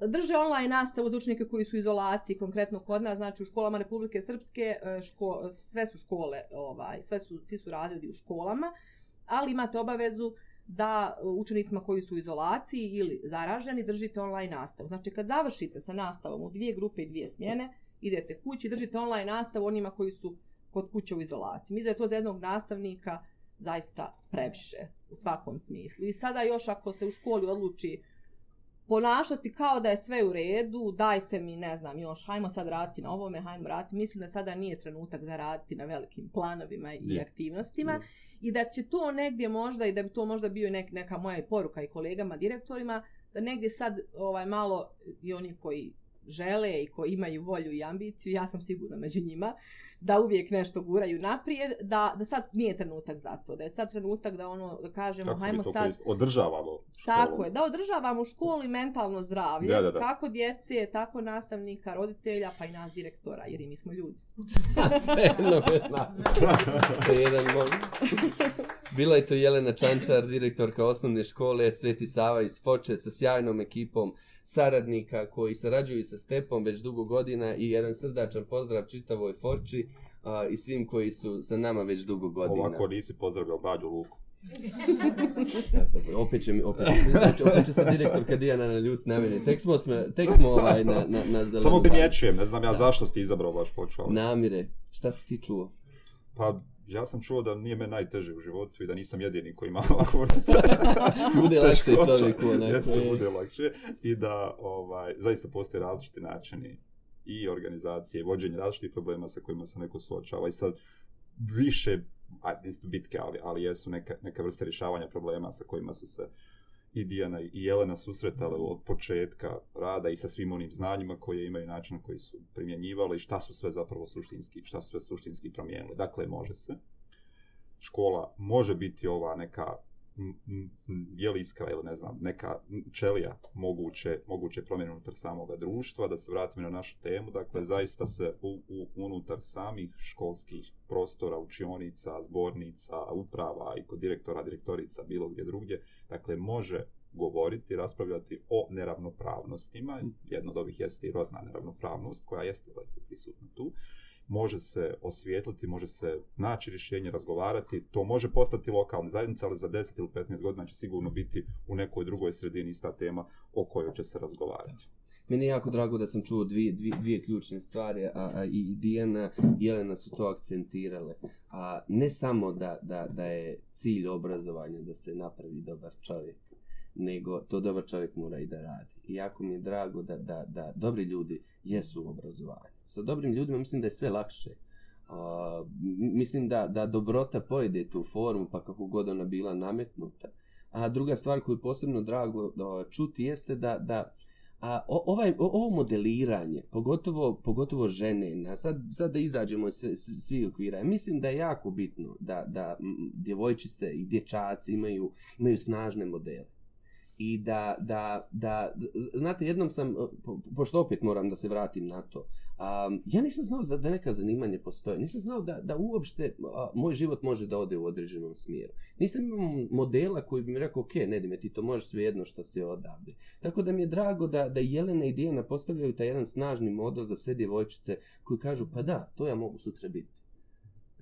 drže online nastavu za učenike koji su u izolaciji, konkretno kod nas, znači u školama Republike Srpske, e, ško, sve su škole, ovaj, sve su, svi su razredi u školama ali imate obavezu da učenicima koji su u izolaciji ili zaraženi držite online nastavu. Znači kad završite sa nastavom u dvije grupe i dvije smjene, idete kući držite online nastavu onima koji su kod kuće u izolaciji. Mislim da je to za jednog nastavnika zaista previše u svakom smislu. I sada još ako se u školi odluči ponašati kao da je sve u redu, dajte mi, ne znam, još, hajmo sad raditi na ovome, hajmo raditi. Mislim da sada nije trenutak za raditi na velikim planovima i aktivnostima. Yeah i da će to negdje možda i da bi to možda bio nek, neka moja poruka i kolegama direktorima da negdje sad ovaj malo i oni koji žele i koji imaju volju i ambiciju ja sam sigurna među njima da uvijek nešto guraju naprijed, da, da sad nije trenutak za to, da je sad trenutak da ono, da kažemo, kako hajmo sad... Održavamo školu. Tako je, da održavamo školu i mentalno zdravlje, da, da, da. kako djece, tako nastavnika, roditelja, pa i nas direktora, jer i mi smo ljudi. Bila je to Jelena Čančar, direktorka osnovne škole Sveti Sava iz Foče sa sjajnom ekipom saradnika koji sarađuju sa Stepom već dugo godina i jedan srdačan pozdrav čitavoj Foči a, i svim koji su sa nama već dugo godina. Ovako nisi pozdravljao Bađu Luku. da, to, opet će, opet, će, opet će se direktorka Dijana na ljut na mene. Tek smo, sme, tek smo ovaj na, na, na zelenu Samo primjećujem, ne znam ja da. zašto si izabrao baš počeo. Namire, šta si ti čuo? Pa, ja sam čuo da nije me najteže u životu i da nisam jedini koji ima ovako bude lakše čovjeku jeste bude lakše. I da ovaj zaista postoje različiti načini i organizacije i vođenje različitih problema sa kojima se neko suočava. I sad više a nisu bitke ali ali jesu neka neka vrsta rješavanja problema sa kojima su se uh, i Dijana i Jelena susretale od početka rada i sa svim onim znanjima koje imaju način koji su primjenjivali i šta su sve zapravo suštinski, šta su sve suštinski promijenili. Dakle, može se. Škola može biti ova neka je li iskra ili ne znam, neka čelija moguće, moguće promjene unutar samog društva, da se vratimo na našu temu, dakle, zaista se u, u, unutar samih školskih prostora, učionica, zbornica, uprava i kod direktora, direktorica, bilo gdje drugdje, dakle, može govoriti, raspravljati o neravnopravnostima, jedno od ovih jeste i rodna neravnopravnost, koja jeste zaista prisutna tu, može se osvijetliti, može se naći rješenje, razgovarati, to može postati lokalna zajednica, ali za 10 ili 15 godina će sigurno biti u nekoj drugoj sredini ista tema o kojoj će se razgovarati. Meni je jako drago da sam čuo dvije, dvije, dvije ključne stvari, a, a i Dijana i Jelena su to akcentirale. A ne samo da, da, da je cilj obrazovanja da se napravi dobar čovjek, nego to dobar čovjek mora i da radi. I jako mi je drago da, da, da dobri ljudi jesu u obrazovanju sa dobrim ljudima mislim da je sve lakše. Uh, mislim da, da dobrota pojede tu formu, pa kako god ona bila nametnuta. A druga stvar koju posebno drago uh, čuti jeste da, da A o, ovaj, o, ovo modeliranje, pogotovo, pogotovo žene, na, sad, sad da izađemo iz sve, svi, okvira, mislim da je jako bitno da, da m, djevojčice i dječaci imaju, imaju snažne modele i da, da, da, znate, jednom sam, e, po, pošto opet moram da se vratim na to, um, ja nisam znao da, da neka zanimanje postoje, nisam znao da, da uopšte a, moj život može da ode u određenom smjeru. Nisam imao modela koji bi mi rekao, ok, Nedime, ti to možeš sve jedno što se odavde. Tako da mi je drago da, da Jelena i Dijana postavljaju taj jedan snažni model za sve djevojčice koji kažu, pa da, to ja mogu sutra biti.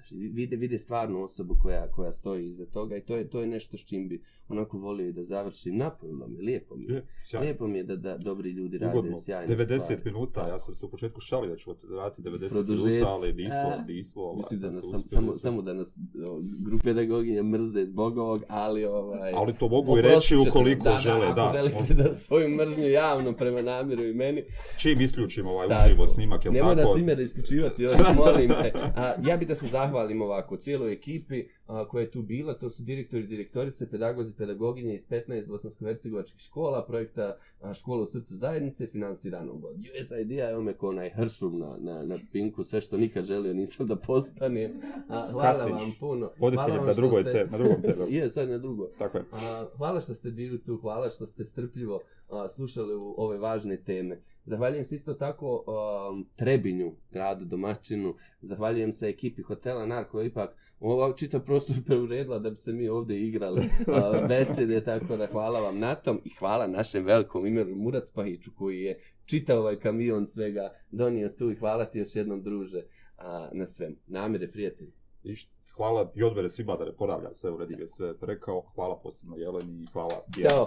Znači, vide, vide stvarnu osobu koja, koja stoji iza toga i to je, to je nešto s čim bi onako volio i da završim. Napravilo mi, lijepo mi. Je, sjajno. Lijepo mi je da, da dobri ljudi rade Ugodno. sjajne 90 stvari. minuta, ja sam se u početku šalio da ćemo raditi 90 Produžeci. minuta, ali nismo, A, nismo. Ovaj, Mislim da nas, sam, samo, samo da nas o, grupe pedagoginja mrze zbog ovog, ali ovaj... Ali to mogu i reći ukoliko da, žele, da. da. Ako želite da svoju mržnju javno prema namiru i meni, Čim isključimo ovaj Tako. uživo snimak, jel Nemoj tako? nas ime da isključivati, još molim te. A, ja bih da se zahvalim zahvalim ovako cijeloj ekipi a, koja je tu bila, to su direktori i direktorice, pedagozi, pedagoginje iz 15 bosansko-hercegovačkih škola, projekta a, Škola u srcu zajednice, finansiranog od USAID-a, evo me ko onaj hršum na, na, na pinku, sve što nikad želio nisam da postanem. A, hvala Kasniš. vam puno. Voditelj Hvala vam na drugoj ste- te- na drugom temu. Je, sad na drugo. Tako je. A, hvala što ste bili tu, hvala što ste strpljivo a, slušali u ove važne teme. Zahvaljujem se isto tako um, Trebinju, gradu domaćinu, zahvaljujem se ekipi hotela Nar koja je ipak ovo čitav prostor preuredila da bi se mi ovdje igrali a, besede, tako da hvala vam na tom i hvala našem velikom imenu Murac Pahiću koji je čitav ovaj kamion svega donio tu i hvala ti još jednom druže a, na svem. Namire, prijatelji. Hvala i odbere svima da ne ponavljam sve, uredi ga sve rekao. Hvala posebno Jeleni i hvala. Ćao.